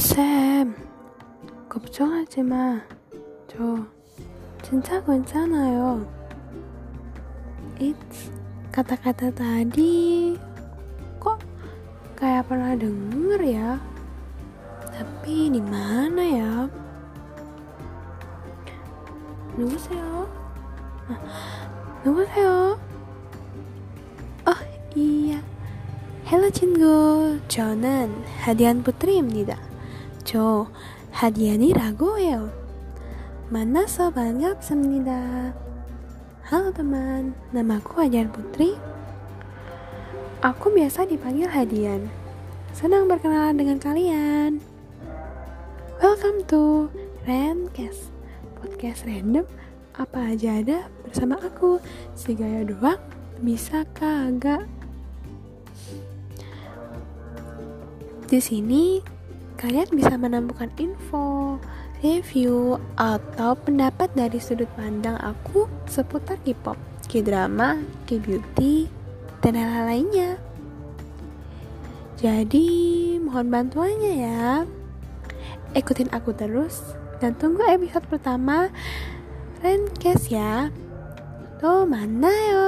쌤, 걱정하지 마. 저 진짜 괜찮아요. It's kata-kata tadi kok kayak pernah denger ya? Tapi di mana ya? 누구세요? 아, 누구세요? 어, iya. Halo 친구, 저는 하디안 putri입니다. 저 하디안이라고 해요. 만나서 반갑습니다. Halo teman, namaku Hadian Putri. Aku biasa dipanggil Hadian. Senang berkenalan dengan kalian. Welcome to Rancast podcast random apa aja ada bersama aku si gaya doang bisa kagak di sini kalian bisa menemukan info review atau pendapat dari sudut pandang aku seputar K-pop, K-drama, K-beauty, dan hal-hal lainnya. Jadi, mohon bantuannya ya. Ikutin aku terus dan tunggu episode pertama Rencast ya. Tuh mana yo?